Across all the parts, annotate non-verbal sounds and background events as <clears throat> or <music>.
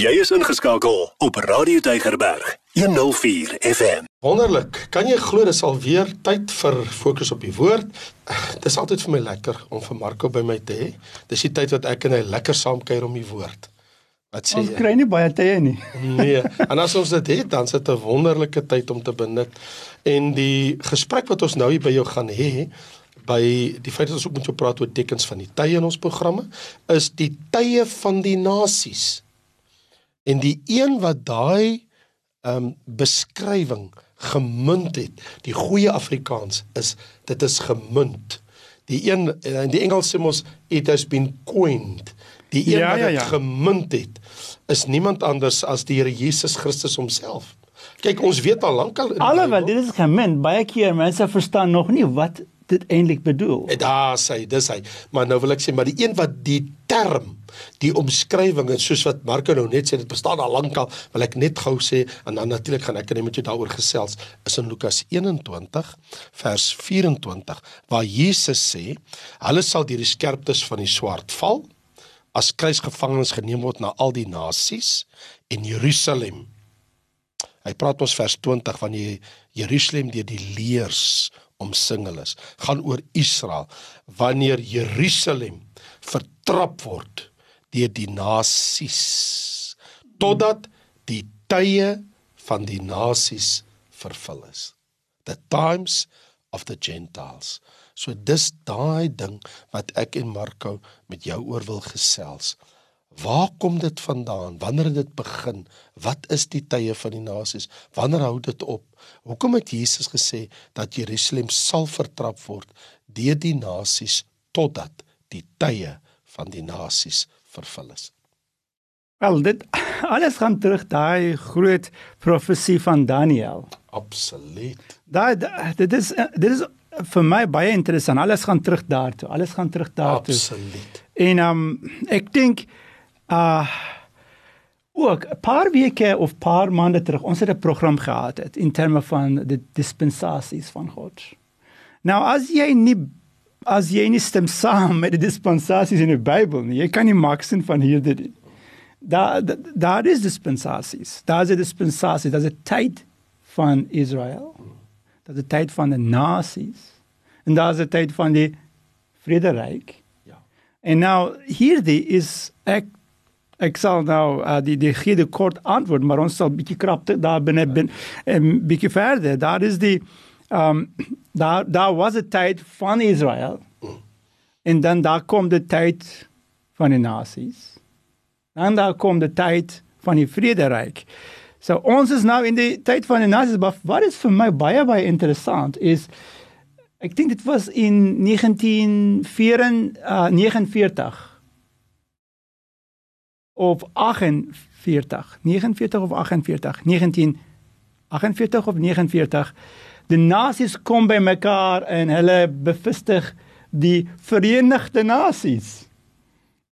Jy is ingeskakel op Radio Deigerberg 104 FM. Wonderlik. Kan jy glo dis alweer tyd vir fokus op die woord? Dis altyd vir my lekker om vir Marco by my te hê. Dis die tyd wat ek en hy lekker saam kuier om die woord. Wat sê jy? Ons kry nie baie tye nie. nee. En as ons dit het, dan is dit 'n wonderlike tyd om te benut. En die gesprek wat ons nou hier by jou gaan hê, by die feit dat ons ook met jou praat oor tekens van die tye in ons programme, is die tye van die nasies. En die een wat daai ehm um, beskrywing gemunt het, die goeie Afrikaans is dit is gemunt. Die een in die Engels sê ons it has been coined. Die een ja, wat dit ja, ja. gemunt het is niemand anders as die Here Jesus Christus homself. Kyk, ons weet al lank al Alhoewel dit is gemunt, baie keer mense verstaan nog nie wat dit eintlik bedoel. En daar sê dis hy. Maar nou wil ek sê maar die een wat die term, die omskrywing en soos wat Marko nou net sê dit bestaan al lank al, wil ek net gou sê en dan natuurlik gaan ek net met jou daaroor gesels is in Lukas 21 vers 24 waar Jesus sê hulle sal deur die skerptes van die swaard val as kruisgevangenes geneem word na al die nasies en Jerusalem. Hy praat ons vers 20 van die Jerusalem deur die leers omsingel is, gaan oor Israel wanneer Jerusalem vertrap word deur die nasies totdat die tye van die nasies vervul is. The times of the Gentiles. So dis daai ding wat ek en Marco met jou oor wil gesels. Waar kom dit vandaan? Wanneer het dit begin? Wat is die tye van die nasies? Wanneer hou dit op? Hoekom het Jesus gesê dat Jerusalem sal vertrap word deur die nasies totdat die tye van die nasies vervul is? Wel, dit alles gaan terug daai groot profesie van Daniël. Absoluut. Daai dit is dit is vir my baie interessant. Alles gaan terug daartoe. Alles gaan terug daartoe. Absoluut. En um ek dink uh ook 'n paar weke of paar maande terug ons het 'n program gehad het in terme van die dispensasies van God. Nou as jy nie as jy nie stem saam met die dispensasies in die Bybel nie, jy kan nie maak sin van hierdie daar daar is dispensasies. Daar is 'n dispensasie, daar's 'n tyd van Israel. Daar's 'n tyd van die nasies. En daar's 'n tyd van die vrederyk. Ja. En nou hierdie is ek ek sal nou uh, die die gee kort antwoord maar ons sal bietjie krap daar binne bin 'n bietjie verder. Daar is die um daar daar was 'n tyd van Israel en dan daar kom die tyd van die nasies. Dan daar kom die tyd van die vrederyk. So ons is nou in die tyd van die nasies maar wat is vir my baie baie interessant is ek dink dit was in 1949 uh, of 48 49 of 48 1948 of 49 die nasies kom by mekaar en hulle bevestig die verenigde nasies.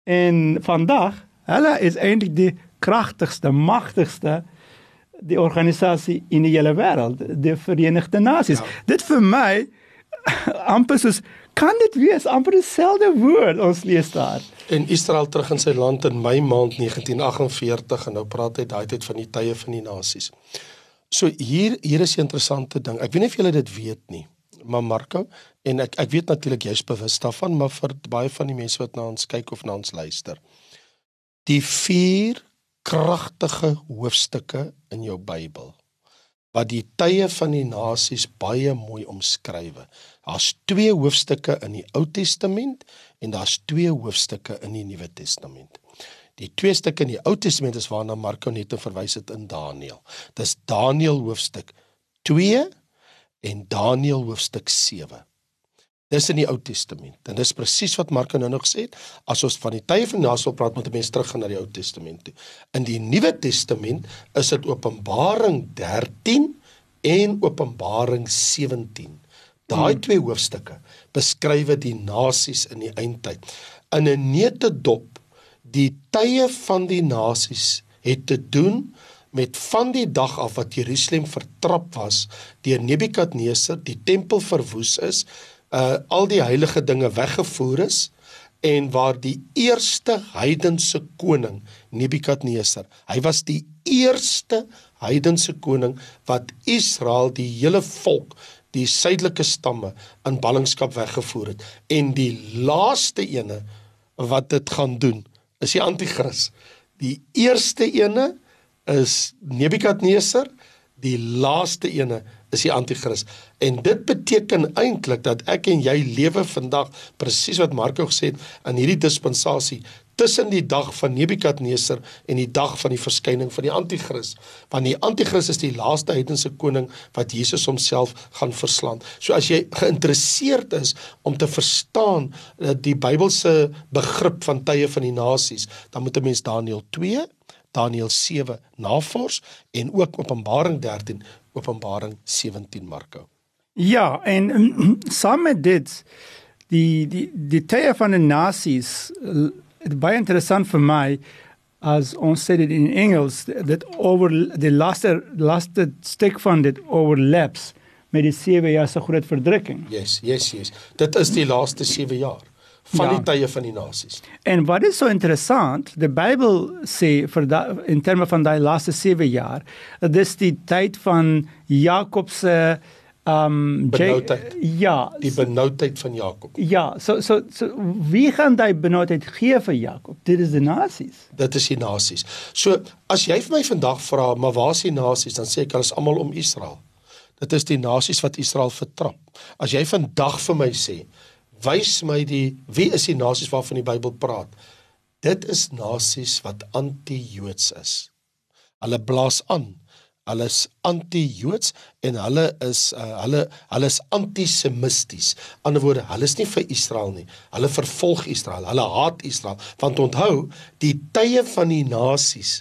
En vandag hulle is eintlik die kragtigste magtigste die organisasie in die hele wêreld die verenigde nasies. Ja. dit vir my <laughs> amper soos kan dit wees amper dieselfde woord ons lees daar en Israel terug in sy land in Mei maand 1948 en nou praat hy daai tyd van die tye van die nasies. So hier hier is 'n interessante ding. Ek weet nie of julle dit weet nie, maar Marco en ek ek weet natuurlik jy's bewus daarvan, maar vir baie van die mense wat na ons kyk of na ons luister. Die vier kragtige hoofstukke in jou Bybel wat die tye van die nasies baie mooi omskryf. Daar's twee hoofstukke in die Ou Testament en daar's twee hoofstukke in die Nuwe Testament. Die twee stukke in die Ou Testament is waarna Marko net verwys het in Daniël. Dis Daniël hoofstuk 2 en Daniël hoofstuk 7. Dis in die Ou Testament. En dis presies wat Marko nou nog gesê het. As ons van die tye van Nasel praat, moet 'n mens teruggaan na die Ou Testament toe. In die Nuwe Testament is dit Openbaring 13 en Openbaring 17. Daai hmm. twee hoofstukke beskryf die nasies in die eindtyd. In 'n neutedop die tye van die nasies het te doen met van die dag af wat Jerusalem vertrap was deur Nebukadneser, die tempel verwoes is, uh al die heilige dinge weggevoer is en waar die eerste heidense koning Nebukadneser, hy was die eerste heidense koning wat Israel, die hele volk, die suidelike stamme in ballingskap weggevoer het en die laaste ene wat dit gaan doen is die anti-kris. Die eerste ene is Nebukadneser, die laaste ene is die anti-kris. En dit beteken eintlik dat ek en jy lewe vandag presies wat Marko gesê het in hierdie dispensasie tussen die dag van Nebukadneser en die dag van die verskyning van die anti-kris. Want die anti-kris is die laaste heidense koning wat Jesus homself gaan verslaan. So as jy geïnteresseerd is om te verstaan eh, die Bybelse begrip van tye van die nasies, dan moet 'n mens Daniël 2 Daniël 7 navors en ook Openbaring 13, Openbaring 17 Marko. Ja, en <clears throat> saam met dit die die die tye van die nasies dit baie interessant vir my as ons sê dit in Engels dat over die laaste laaste stuk van dit overlaps met die 7 jaar se groot verdrukking. Yes, yes, yes. Dit is die laaste 7 jaar van ja. die tye van die nasies. En wat is so interessant, die Bybel sê vir da, in terme van daai laaste 7 jaar, dis die tyd van Jakob se um benoudheid. Ja, die benoudheid van Jakob. Ja, so so so wie gaan daai benoudheid gee vir Jakob? Dit is die nasies. Dit is die nasies. So as jy vir my vandag vra, maar waar is die nasies? Dan sê ek hulle is almal om Israel. Dit is die nasies wat Israel vertrap. As jy vandag vir my sê, wys my die wie is die nasies waarvan die Bybel praat? Dit is nasies wat anti-Joods is. Hulle blaas aan. Hulle is anti-Joods en hulle is uh, hulle hulle is antisemisties. Anderswoorde, hulle is nie vir Israel nie. Hulle vervolg Israel. Hulle haat Israel. Want onthou, die tye van die nasies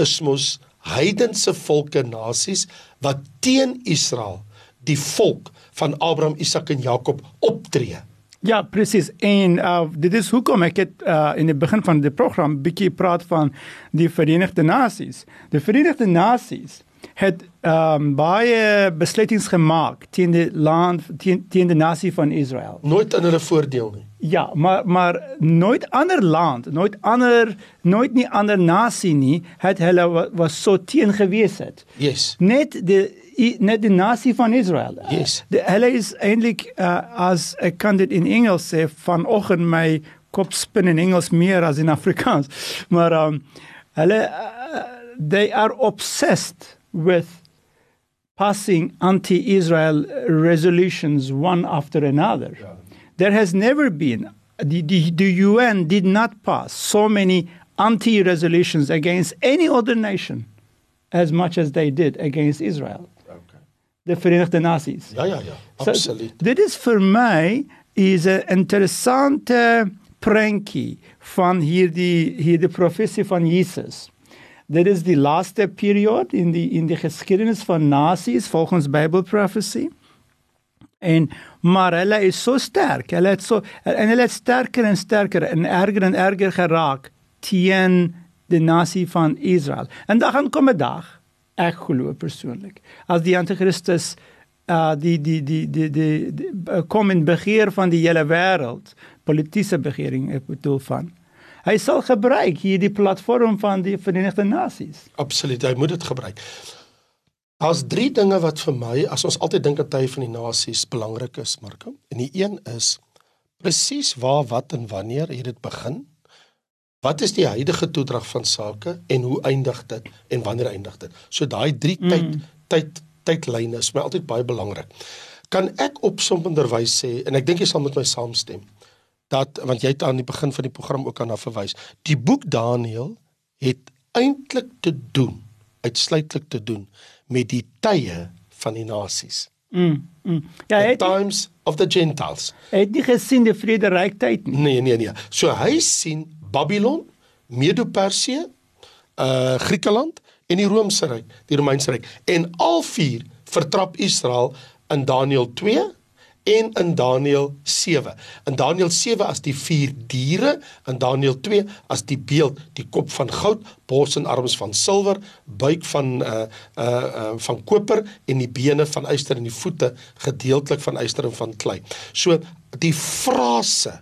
is mos heidense volke nasies wat teen Israel, die volk van Abraham, Isak en Jakob optree. Ja, presies. En uh dit is hoekom ek het uh in die begin van die program bietjie praat van die Verenigde Nasies. Die Verenigde Nasies het um baie besluitings gemaak teen die land teen, teen die nasie van Israel. Nooit in hulle voordeel nie. Ja, maar maar nooit ander land, nooit ander nooit nie ander nasie nie het hulle was so teen gewees het. Yes. Net die net die nasie van Israel. Yes. De, hulle is eintlik uh, as ek kan dit in Engels sê vanoggend my kop spin in Engels meer as in Afrikaans. <laughs> Maar um hulle uh, they are obsessed with passing anti-Israel resolutions one after another. Yeah. There has never been the, the, the UN did not pass so many anti-resolutions against any other nation as much as they did against Israel die Verenigde Nasies. Ja ja ja, absoluut. So, dit is vir my is 'n interessante prentjie van hierdie hierdie profesie van Jesus. Dit is die laaste periode in die in die geskiedenis van nasies volgens Bible prophecy. En maar hulle is so sterk. Hulle het so en hulle het sterker en sterker en erger en erger geraak teen die nasie van Israel. En dan gaan kom 'n dag ek glo persoonlik as die anti-kristus uh die die die die die, die, die kom in begeer van die hele wêreld politieke begering ek bedoel van hy sal gebruik hierdie platform van die Verenigde Nasies absoluut hy moet dit gebruik Daar's drie dinge wat vir my as ons altyd dink dat hy van die nasies belangrik is, Marko. En die een is presies waar, wat en wanneer het dit begin? Wat is die huidige toedrag van sake en hoe eindig dit en wanneer eindig dit? So daai drie mm. tyd tyd tydlyne is my altyd baie belangrik. Kan ek opsommenderwys sê en ek dink jy sal met my saamstem dat want jy het aan die begin van die program ook aan na verwys. Die boek Daniël het eintlik te doen uitsluitlik te doen met die tye van die nasies. Mm. mm. Ja, the times of the gentiles. Hy het nie gesien die vrederyk tyd nie. Nee, nee, nee. So hy sien Babylon, Medo-Persië, uh Griekeland en die Romeinse ryk, die Romeinse ryk. En al vier vertrap Israel in Daniël 2 en in Daniël 7. In Daniël 7 as die vier diere, in Daniël 2 as die beeld, die kop van goud, bors en arms van silwer, buik van uh uh, uh van koper en die bene van yster en die voete gedeeltelik van yster en van klei. So die frase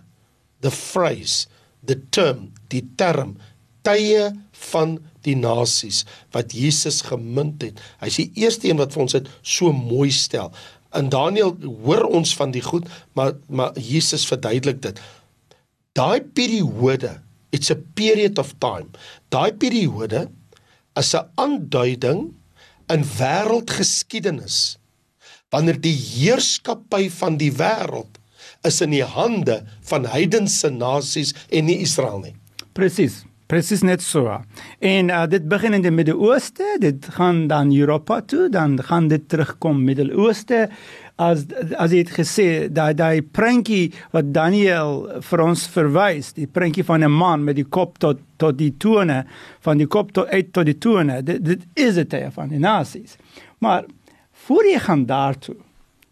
the phrase, the term, die term tye van die nasies wat Jesus gemunt het. Hy's die eerste een wat vir ons dit so mooi stel. In Daniël hoor ons van die goed, maar maar Jesus verduidelik dit. Daai periode, it's a period of time. Daai periode is 'n aanduiding in wêreldgeskiedenis wanneer die heerskappy van die wêreld is in die hande van heidense nasies en nie Israel nie. Presies. Presies net so. En uh, dit begin in die Midde-Ooste, dit gaan dan Europa toe, dan gaan dit terugkom Midde-Ooste. As as jy het gesê daai daai prentjie wat Daniel vir ons verwys, die prentjie van 'n man met die kop tot tot die tone, van die kop tot uit tot die tone, dit, dit is dit van die nasies. Maar voor jy gaan daartoe,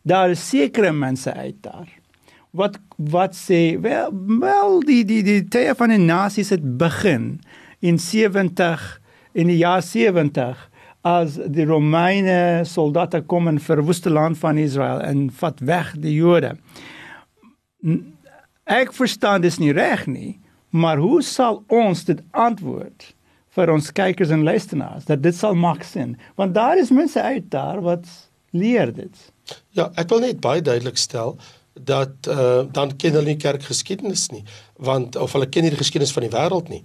daar is sekere mense uit daar wat wat sê wel wel die die die tye van die nasies het begin in 70 in die jaar 70 as die Romeine soldate kom in verwoeste land van Israel en vat weg die Jode. Ek verstaan dis nie reg nie, maar hoe sal ons dit antwoord vir ons kykers en luisteraars dat dit sal maak sin? Want daar is mense uit daar wat leer dit. Ja, ek wil net baie duidelik stel dat uh, dan ken hulle nie kerkgeskiedenis nie want of hulle ken nie die geskiedenis van die wêreld nie.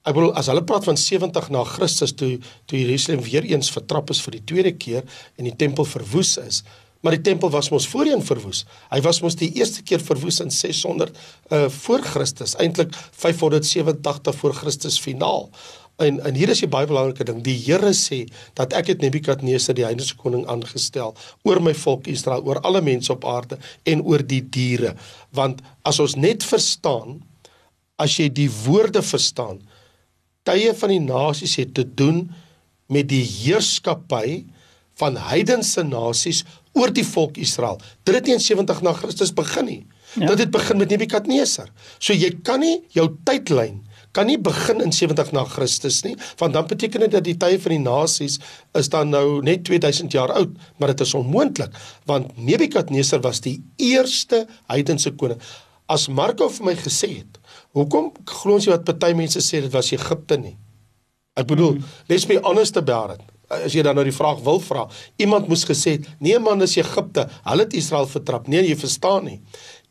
Ek bedoel as hulle praat van 70 na Christus toe toe Jerusalem weer eens vertrap is vir die tweede keer en die tempel verwoes is, maar die tempel was mos voorheen verwoes. Hy was mos die eerste keer verwoes in 600 uh voor Christus, eintlik 587 voor Christus finaal. En en hier is 'n baie belangrike ding. Die Here sê dat ek het Nebukadneser die heidense koning aangestel oor my volk Israel, oor alle mense op aarde en oor die diere. Want as ons net verstaan, as jy die woorde verstaan, tye van die nasies het te doen met die heerskappy van heidense nasies oor die volk Israel. Dit het in 70 na Christus begin nie. Ja. Dit het begin met Nebukadneser. So jy kan nie jou tydlyn kan nie begin in 70 na Christus nie, want dan beteken dit dat die tye van die nasies is dan nou net 2000 jaar oud, maar dit is onmoontlik, want Nebukadneser was die eerste heidense koning. As Marko vir my gesê het, hoekom glo ons jy wat party mense sê dit was Egipte nie? Ek bedoel, hmm. let's be honest about it. As jy dan nou die vraag wil vra, iemand moes gesê het, nee man, dis Egipte. Hulle het Israel vertrap. Nee, jy verstaan nie.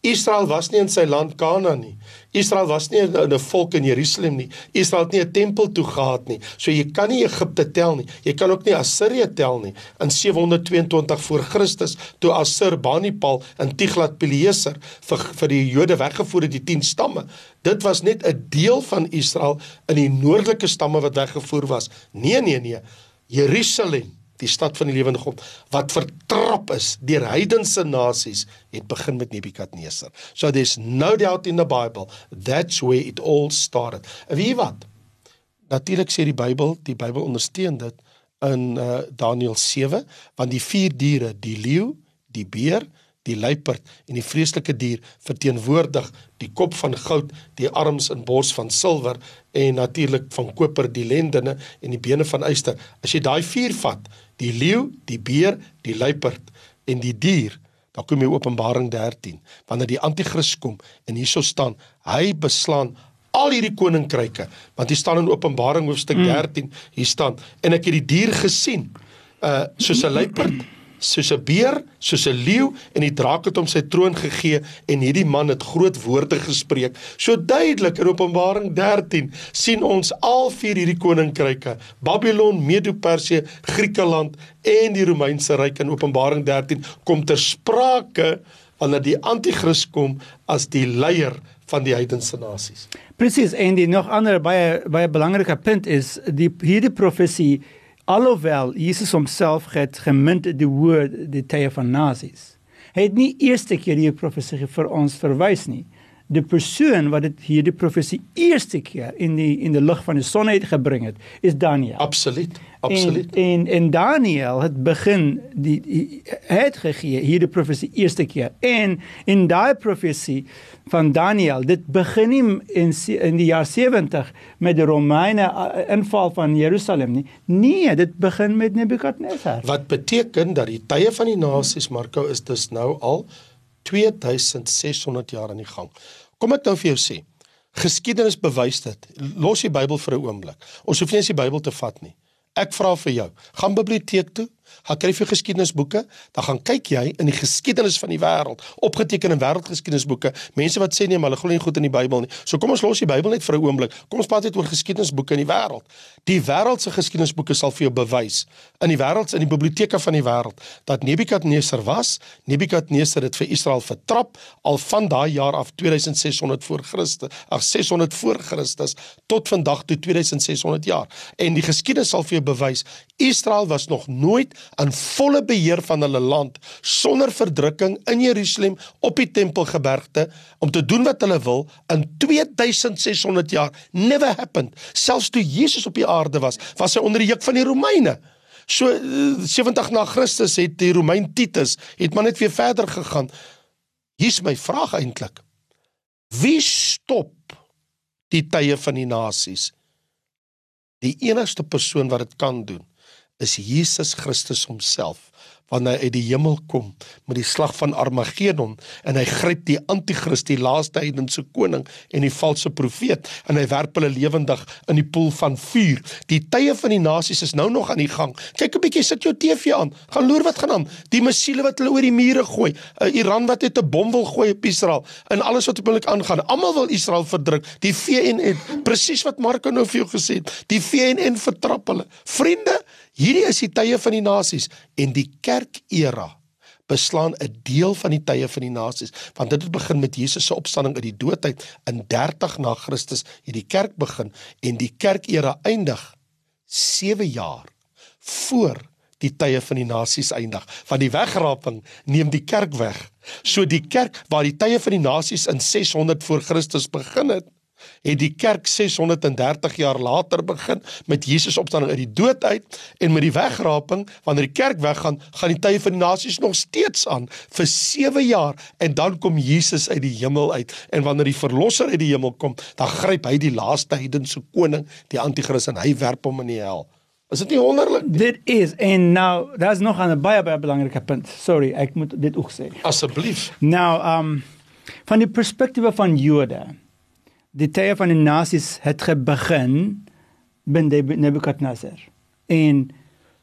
Israel was nie in sy land Kanaan nie. Israel was nie 'n volk in Jerusalem nie. Israel het nie 'n tempel toe gehad nie. So jy kan nie Egipte tel nie. Jy kan ook nie Assirië tel nie. In 722 voor Christus toe Assur-Banipal in Tiglat-Pileser vir vir die Jode weggevoer het die 10 stamme. Dit was net 'n deel van Israel in die noordelike stamme wat weggevoer was. Nee nee nee. Jerusalem die stad van die lewende God wat vertrap is deur heidense nasies het begin met Nebukadneser. So there's no doubt in the Bible that's where it all started. Wie wat? Natuurlik sê die Bybel, die Bybel ondersteun dit in uh, Daniël 7 want die vier diere, die leeu, die beer, die luiperd en die vreeslike dier verteenwoordig die kop van goud, die arms en bors van silwer en natuurlik van koper die lendene en die bene van yster. As jy daai vier vat, die leeu, die beer, die luiperd en die dier. Dan kom jy Openbaring 13, wanneer die anti-kris kom en hierso staan, hy beslaan al hierdie koninkryke, want hier staan in Openbaring hoofstuk 13, mm. hier staan en ek het die dier gesien, uh soos 'n luiperd soos 'n beer, soos 'n leeu en die draak het hom sy troon gegee en hierdie man het groot woorde gespreek. So duidelik in Openbaring 13 sien ons al vier hierdie koninkryke: Babylon, Medo-Persië, Griekeland en die Romeinse ryk in Openbaring 13 kom ter sprake wanneer die anti-kris kom as die leier van die heidense nasies. Presies, en die nog ander baie baie belangrike punt is die hierdie profesie alhoewel Jesus homself het gemunt die woord die tye van nasies. Hy het nie eerste keer die profesie vir ons verwys nie. Die persoon wat dit hierdie profesie eerste keer in die in die lig van die son het gebring het, is Daniël. Absoluut. Absoluut. En en, en Daniël het begin die, die het gegee hierdie profesie eerste keer. En in daai profesie van Daniël. Dit begin nie in in die jaar 70 met die Romeine uh, inval van Jerusalem nie. Nee, dit begin met Nebukadnesar. Wat beteken dat die tye van die nasies Marko is dus nou al 2600 jaar aan die gang. Kom ek nou vir jou sê, geskiedenis bewys dit. Los die Bybel vir 'n oomblik. Ons hoef nie eens die Bybel te vat nie. Ek vra vir jou, gaan biblioteek toe, gaan kry vir geskiedenisboeke, dan gaan kyk jy in die geskiedenis van die wêreld, opgeteken in wêreldgeskiedenisboeke. Mense wat sê nee, maar hulle glo nie goed in die Bybel nie. So kom ons los die Bybel net vir 'n oomblik. Kom ons praat net oor geskiedenisboeke in die wêreld. Die wêreld se geskiedenisboeke sal vir jou bewys in die wêreld in die biblioteke van die wêreld dat Nebukadneser was. Nebukadneser het vir Israel vertrap al van daai jaar af 2600 voor Christus, ag 600 voor Christus tot vandag toe 2600 jaar. En die geskiedenis sal vir jou bewys Israel was nog nooit in volle beheer van hulle land sonder verdrukking in Jerusalem op die Tempelgebergte om te doen wat hulle wil in 2600 jaar. Never happened. Selfs toe Jesus op die aarde was was hy onder die juk van die Romeine. So 70 na Christus het die Romein Titus het maar net weer verder gegaan. Hier's my vraag eintlik wie stop die tye van die nasies? Die enigste persoon wat dit kan doen is Jesus Christus homself wanneer hy uit die hemel kom met die slag van Armageddon en hy gryp die anti-kris die laaste heidense koning en die valse profeet en hy werp hulle lewendig in die poel van vuur. Die tye van die nasies is nou nog aan die gang. Kyk 'n bietjie sit jou TV aan. Gaan loer wat gaan aan. Die missiele wat hulle oor die mure gooi. Uh, Iran wat net 'n bom wil gooi op Israel en alles wat op hulle aangaan. Almal wil Israel verdruk. Die VN presies wat Marco nou vir jou gesê het. Die VN vertrap hulle. Vriende, Hierdie is die tye van die nasies en die kerkera beslaan 'n deel van die tye van die nasies want dit het begin met Jesus se opstanding uit die dood uit in 30 na Christus het die kerk begin en die kerkera eindig 7 jaar voor die tye van die nasies eindig van die wegraping neem die kerk weg. So die kerk waar die tye van die nasies in 600 voor Christus begin het het die kerk 630 jaar later begin met Jesus opstanding uit die dood uit en met die wegraping wanneer die kerk weggaan gaan die tye van die nasies nog steeds aan vir 7 jaar en dan kom Jesus uit die hemel uit en wanneer die verlosser uit die hemel kom dan gryp hy die laaste heidense koning die anti-kris en hy werp hom in die hel Is dit nie wonderlik? Dit is en nou daar's nog 'n baie baie belangrike punt. Sorry, ek moet dit ook sê. Asseblief. Nou, um van die perspektief van Jode die tye van die nasies het begin binne Nebukadnezar. En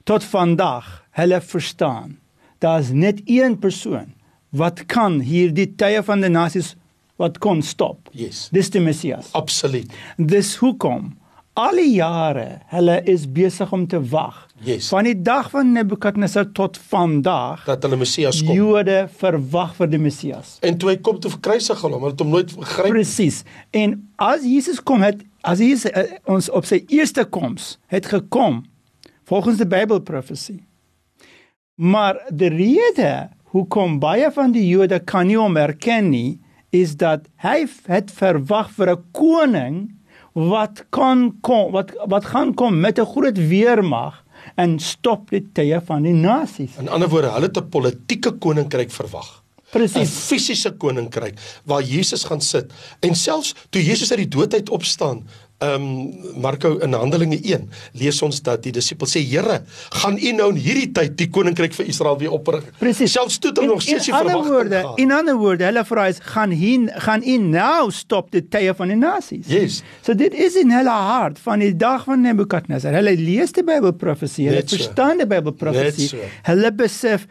tot vandag hulle verstaan, daar's net een persoon wat kan hierdie tye van die nasies wat kon stop. Yes. Dis die Messias. Absoluut. Dis hoekom al die jare hulle is besig om te wag. Yes. Van die dag van Nebukadnezar tot vandag dat hulle Messias kom. Jode verwag vir die Messias. En toe hy kom te verkruisig hom, hulle het hom nooit gegryp. Presies. En as Jesus kom het as hy uh, ons op sy eerste koms het gekom volgens die Bybelprofesie. Maar die rede hoekom baie van die Jode kan nie hom erken nie is dat hy het verwag vir 'n koning wat kan kom wat wat gaan kom met 'n groot weermag en stop die tye van die nasies. In ander woorde, hulle het 'n politieke koninkryk verwag. Presies. 'n Fisiese koninkryk waar Jesus gaan sit. En selfs toe Jesus uit die dood uit opstaan, ehm um, Marko in Handelinge 1 lees ons dat die disippels sê Here, gaan U nou in hierdie tyd die koninkryk vir Israel weer oprig? Presies. Selfs toe hulle nog steeds die verwagting woorde, gehad. In ander woorde, hulle vra is gaan hier gaan U nou stop die tye van die nasies? Yes. So dit is in hulle hart van die dag van Nebukadnezar. Hulle lees die Bybelprofesie, hulle so. verstaan die Bybelprofesie. So. Hulle besef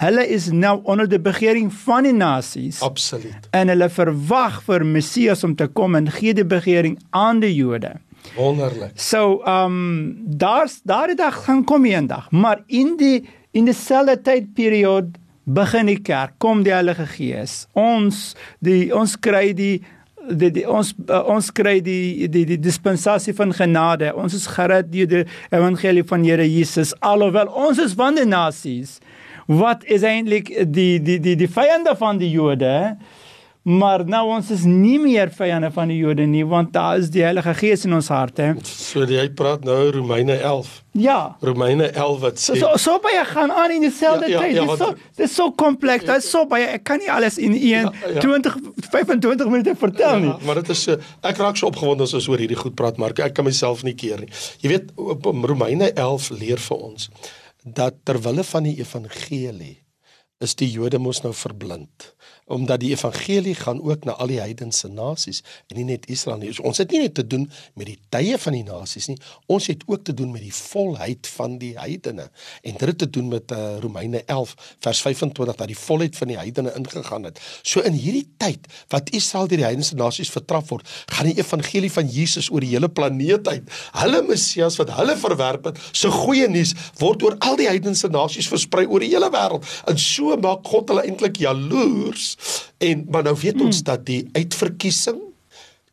Hulle is nou onder die begering van die nasies. Absoluut. En hulle verwag vir Messias om te kom en gee die begering aan die Jode. Wonderlik. So, ehm um, daar's daardie dag gaan kom eendag, maar in die in dieselfde tydperiode begin die kerk, kom die Heilige Gees. Ons die ons kry die die, die ons uh, ons kry die, die die dispensasie van genade. Ons is gered deur die evangelie van Here Jesus alhoewel ons is van die nasies wat is eintlik die die die die vyande van die Jode. Maar nou ons is nie meer vyande van die Jode nie want daar is die Heilige Gees in ons harte. So jy praat nou Romeine 11. Ja. Romeine 11 wat sê So so baie gaan aan in dieselfde ja, ja, tyd. Ja, dit is so dit is so kompleks. Dit is so baie ek kan nie alles in 1 ja, ja. 20 25 minute vertel ja, nie. Maar dit is so ek raak so opgewonde as ons oor hierdie goed praat maar ek kan myself nie keer nie. Jy weet Romeine 11 leer vir ons dat ter wille van die evangelie is die Jode mos nou verblind omdat die evangelie gaan ook na al die heidense nasies en nie net Israel nie. So ons het nie net te doen met die tye van die nasies nie. Ons het ook te doen met die volheid van die heidene. En dit het te doen met uh, Romeine 11 vers 25 dat die volheid van die heidene ingegaan het. So in hierdie tyd wat Israel deur die heidense nasies vertrap word, gaan die evangelie van Jesus oor die hele planeet uit. Hulle Messias wat hulle verwerp het, se goeie nuus word oor al die heidense nasies versprei oor die hele wêreld. En so maak God hulle eintlik jaloers En maar nou weet ons mm. dat die uitverkiesing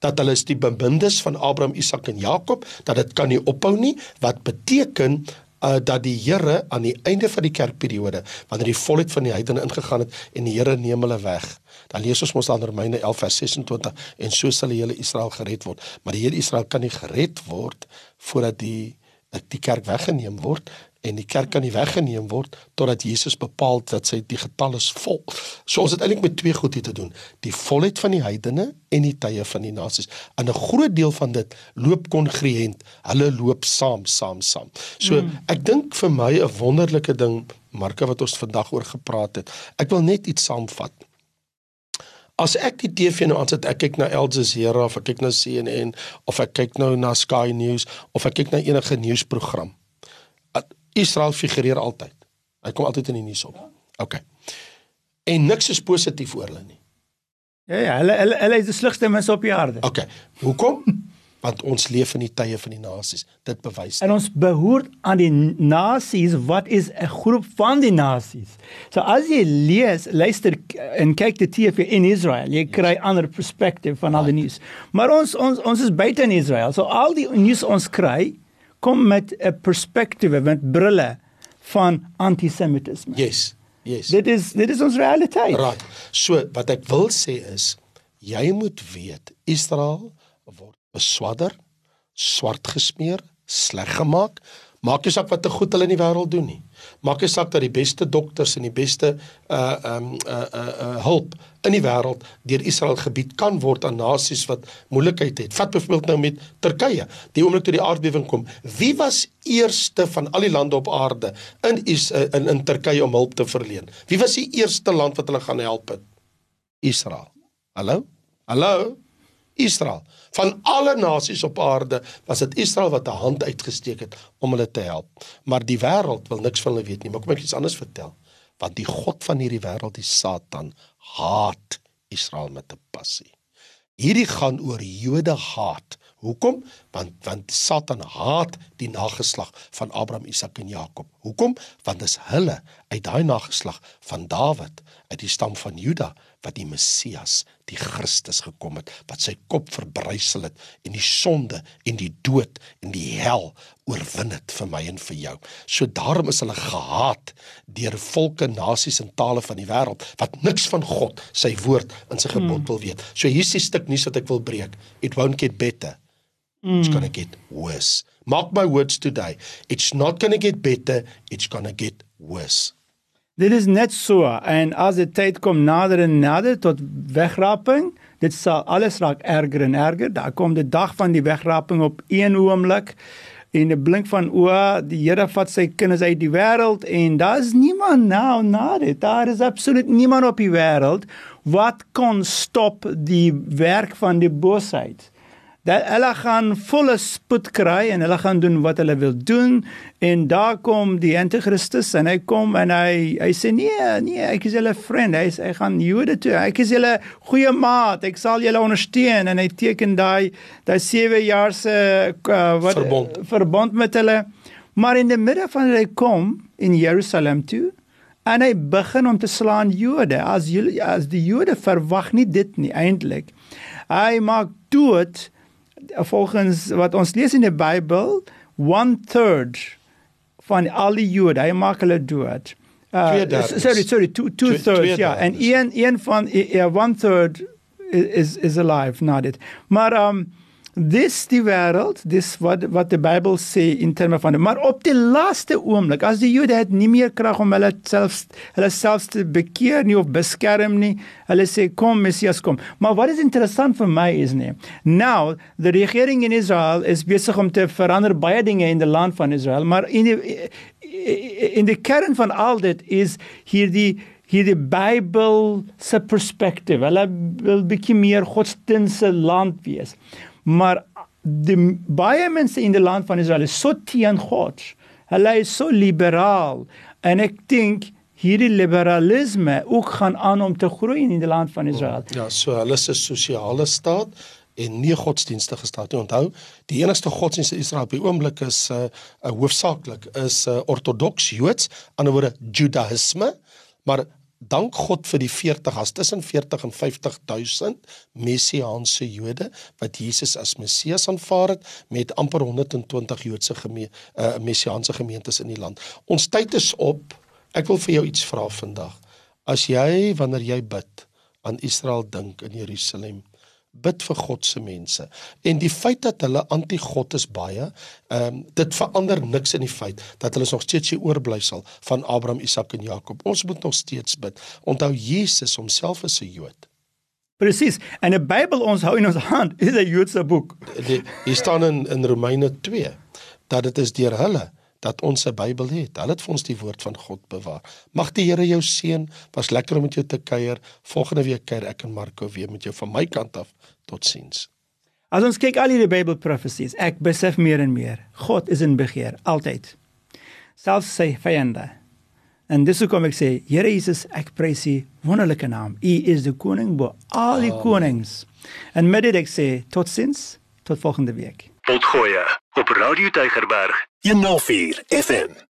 dat hulle is die bemindes van Abraham, Isak en Jakob, dat dit kan nie ophou nie, wat beteken uh, dat die Here aan die einde van die kerkperiode, wanneer die volheid van die heidene ingegaan het en die Here neem hulle weg. Dan lees ons mos dan Romeine 11 vers 26 en so sal die hele Israel gered word. Maar die hele Israel kan nie gered word voordat die die kerk weggeneem word en die kerk kan nie weggeneem word totdat Jesus bepaal dat sy die getal is vol. So ons het eintlik met twee goed hier te doen. Die volheid van die heidene en die tye van die nasies. En 'n groot deel van dit loop kongruent. Hulle loop saam, saam, saam. So mm. ek dink vir my 'n wonderlike ding Marke wat ons vandag oor gepraat het. Ek wil net iets saamvat. As ek die TV nou aansit, ek kyk na Al Jazeera of ek kyk na CNN of ek kyk nou na Sky News of ek kyk na enige nuusprogram. Israel figureer altyd. Hy kom altyd in die nuus op. OK. En niks is positief oor hulle nie. Ja ja, hulle hulle hulle is die slegste mense op die aarde. OK. Hoekom? <laughs> Want ons leef in die tye van die nasies. Dit bewys. En ons behoort aan die nasies wat is 'n groep van die nasies. So as jy lees, luister en kyk die TV in Israel, jy kry yes. ander perspektief van right. al die nuus. Maar ons ons ons is buite in Israel. So al die nuus ons kry, kom met 'n perspektief met brille van antisemitisme. Yes. Yes. Dit is dit is ons realiteit. Right. So wat ek wil sê is jy moet weet Israel word beswadder, swart gesmeer, sleg gemaak. Maak nie saak wat te goed hulle in die wêreld doen nie. Maak nie saak dat die beste dokters en die beste uh um uh uh, uh hulp in die wêreld deur Israel gebied kan word aan nasies wat moeilikheid het. Vat byvoorbeeld nou met Turkye. Die oomblik toe die aardbewing kom, wie was eerste van al die lande op aarde in is uh, in in Turkye om hulp te verleen? Wie was die eerste land wat hulle gaan help het? Israel. Hallo? Hallo? Israel. Van alle nasies op aarde was dit Israel wat 'n hand uitgesteek het om hulle te help. Maar die wêreld wil niks van hulle weet nie. Maar kom ek iets anders vertel. Want die god van hierdie wêreld, die Satan, haat Israel met 'n passie. Hierdie gaan oor Jode haat. Hoekom? Want want Satan haat die nageslag van Abraham, Isak en Jakob. Hoekom? Want dis hulle uit daai nageslag van Dawid, uit die stam van Juda wat die Messias, die Christus gekom het, wat sy kop verbrysel het en die sonde en die dood en die hel oorwin het vir my en vir jou. So daarom is hulle gehaat deur volke, nasies en tale van die wêreld wat niks van God, sy woord in sy gebod hmm. wil weet. So hier's die stuk nuus wat ek wil breek. It won't get better. It's going to get worse. Mark my words today. It's not going to get better, it's going to get worse. Dit is net so en as dit tyd kom nader en nader tot wegraping, dit sal alles raak erger en erger. Daar kom die dag van die wegraping op een oomblik en 'n blink van oë, die Here vat sy kinders uit die wêreld en daar's niemand nou na dit. Daar is absoluut niemand op die wêreld wat kon stop die werk van die boosheid dat hulle gaan volle spoed kry en hulle gaan doen wat hulle wil doen. En daar kom die anti-kristus en hy kom en hy hy sê nee nee ek is julle vriend. Hy sê hy gaan Jode toe. Ek is julle goeie maat. Ek sal julle ondersteun. En hy teken daai daai 7 jaar se uh, wat verbond. verbond met hulle. Maar in die middel van hy kom in Jerusalem toe en hy begin om te slaan Jode. As julle as die Jode verwag nie dit nie eintlik hy maak dood volgens wat ons lees in die Bybel, 1/3 van al die Jode, hy maak hulle dood. Uh, sorry, sorry, two, two twee, thirds, ja. En een een van ja, 1/3 is is alive, not it. Maar um dis die wêreld, dis wat wat die Bybel sê in terme van maar op die laaste oomblik as die Jode het nie meer krag om hulle self hulle self te bekeer nie of beskerm nie, hulle sê kom Messias kom. Maar wat is interessant vir my is nie. Nou, die regering in Israel is besig om te verander baie dinge in die land van Israel, maar in die in die kern van al dit is hier die hierdie Bybel se perspektief. Hulle wil bietjie meer godsdienste land wees. Maar die baie mense in die land van Israel is so teen God. Hulle is so liberaal en ek dink hierdie liberalisme ook gaan aan om te groei in die land van Israel. Ja, so hulle is 'n sosiale staat en nie godsdienstige staat nie. Onthou, die enigste godsdienst in Israel op die oomblik is 'n uh, uh, hoofsaaklik is 'n uh, ortodoks Joods, anderswoorde Judaïsme, maar dank God vir die 40 as tussen 40 en 50000 messiaanse Jode wat Jesus as Messias aanvaar het met amper 120 Joodse geme uh, messiaanse gemeentes in die land. Ons tyd is op. Ek wil vir jou iets vra vandag. As jy wanneer jy bid aan Israel dink in Jerusalem, bid vir God se mense. En die feit dat hulle anti-God is baie, ehm um, dit verander niks in die feit dat hulle nog steeds die oorblyfsel van Abraham, Isak en Jakob. Ons moet nog steeds bid. Onthou Jesus homself is 'n Jood. Presies. En die Bybel ons hou in ons hand is 'n Joodse boek. Hier staan in in Romeine 2 dat dit is deur hulle dat ons 'n Bybel het. Hulle het vir ons die woord van God bewaar. Mag die Here jou seën. Was lekker om met jou te kuier. Volgende week kuier ek en Marco weer met jou van my kant af. Totsiens. As ons kyk al hierdie Bybelprofesies, ek besef meer en meer, God is in beheer altyd. Selfs sy vyande. En dis hoekom ek sê, Here Jesus, ek prys U wonderlike naam. U is die koning bo al die konings. En met dit ek sê, totsiens, tot volgende week. Potgoeie op Radio Tygerberg 104 FM.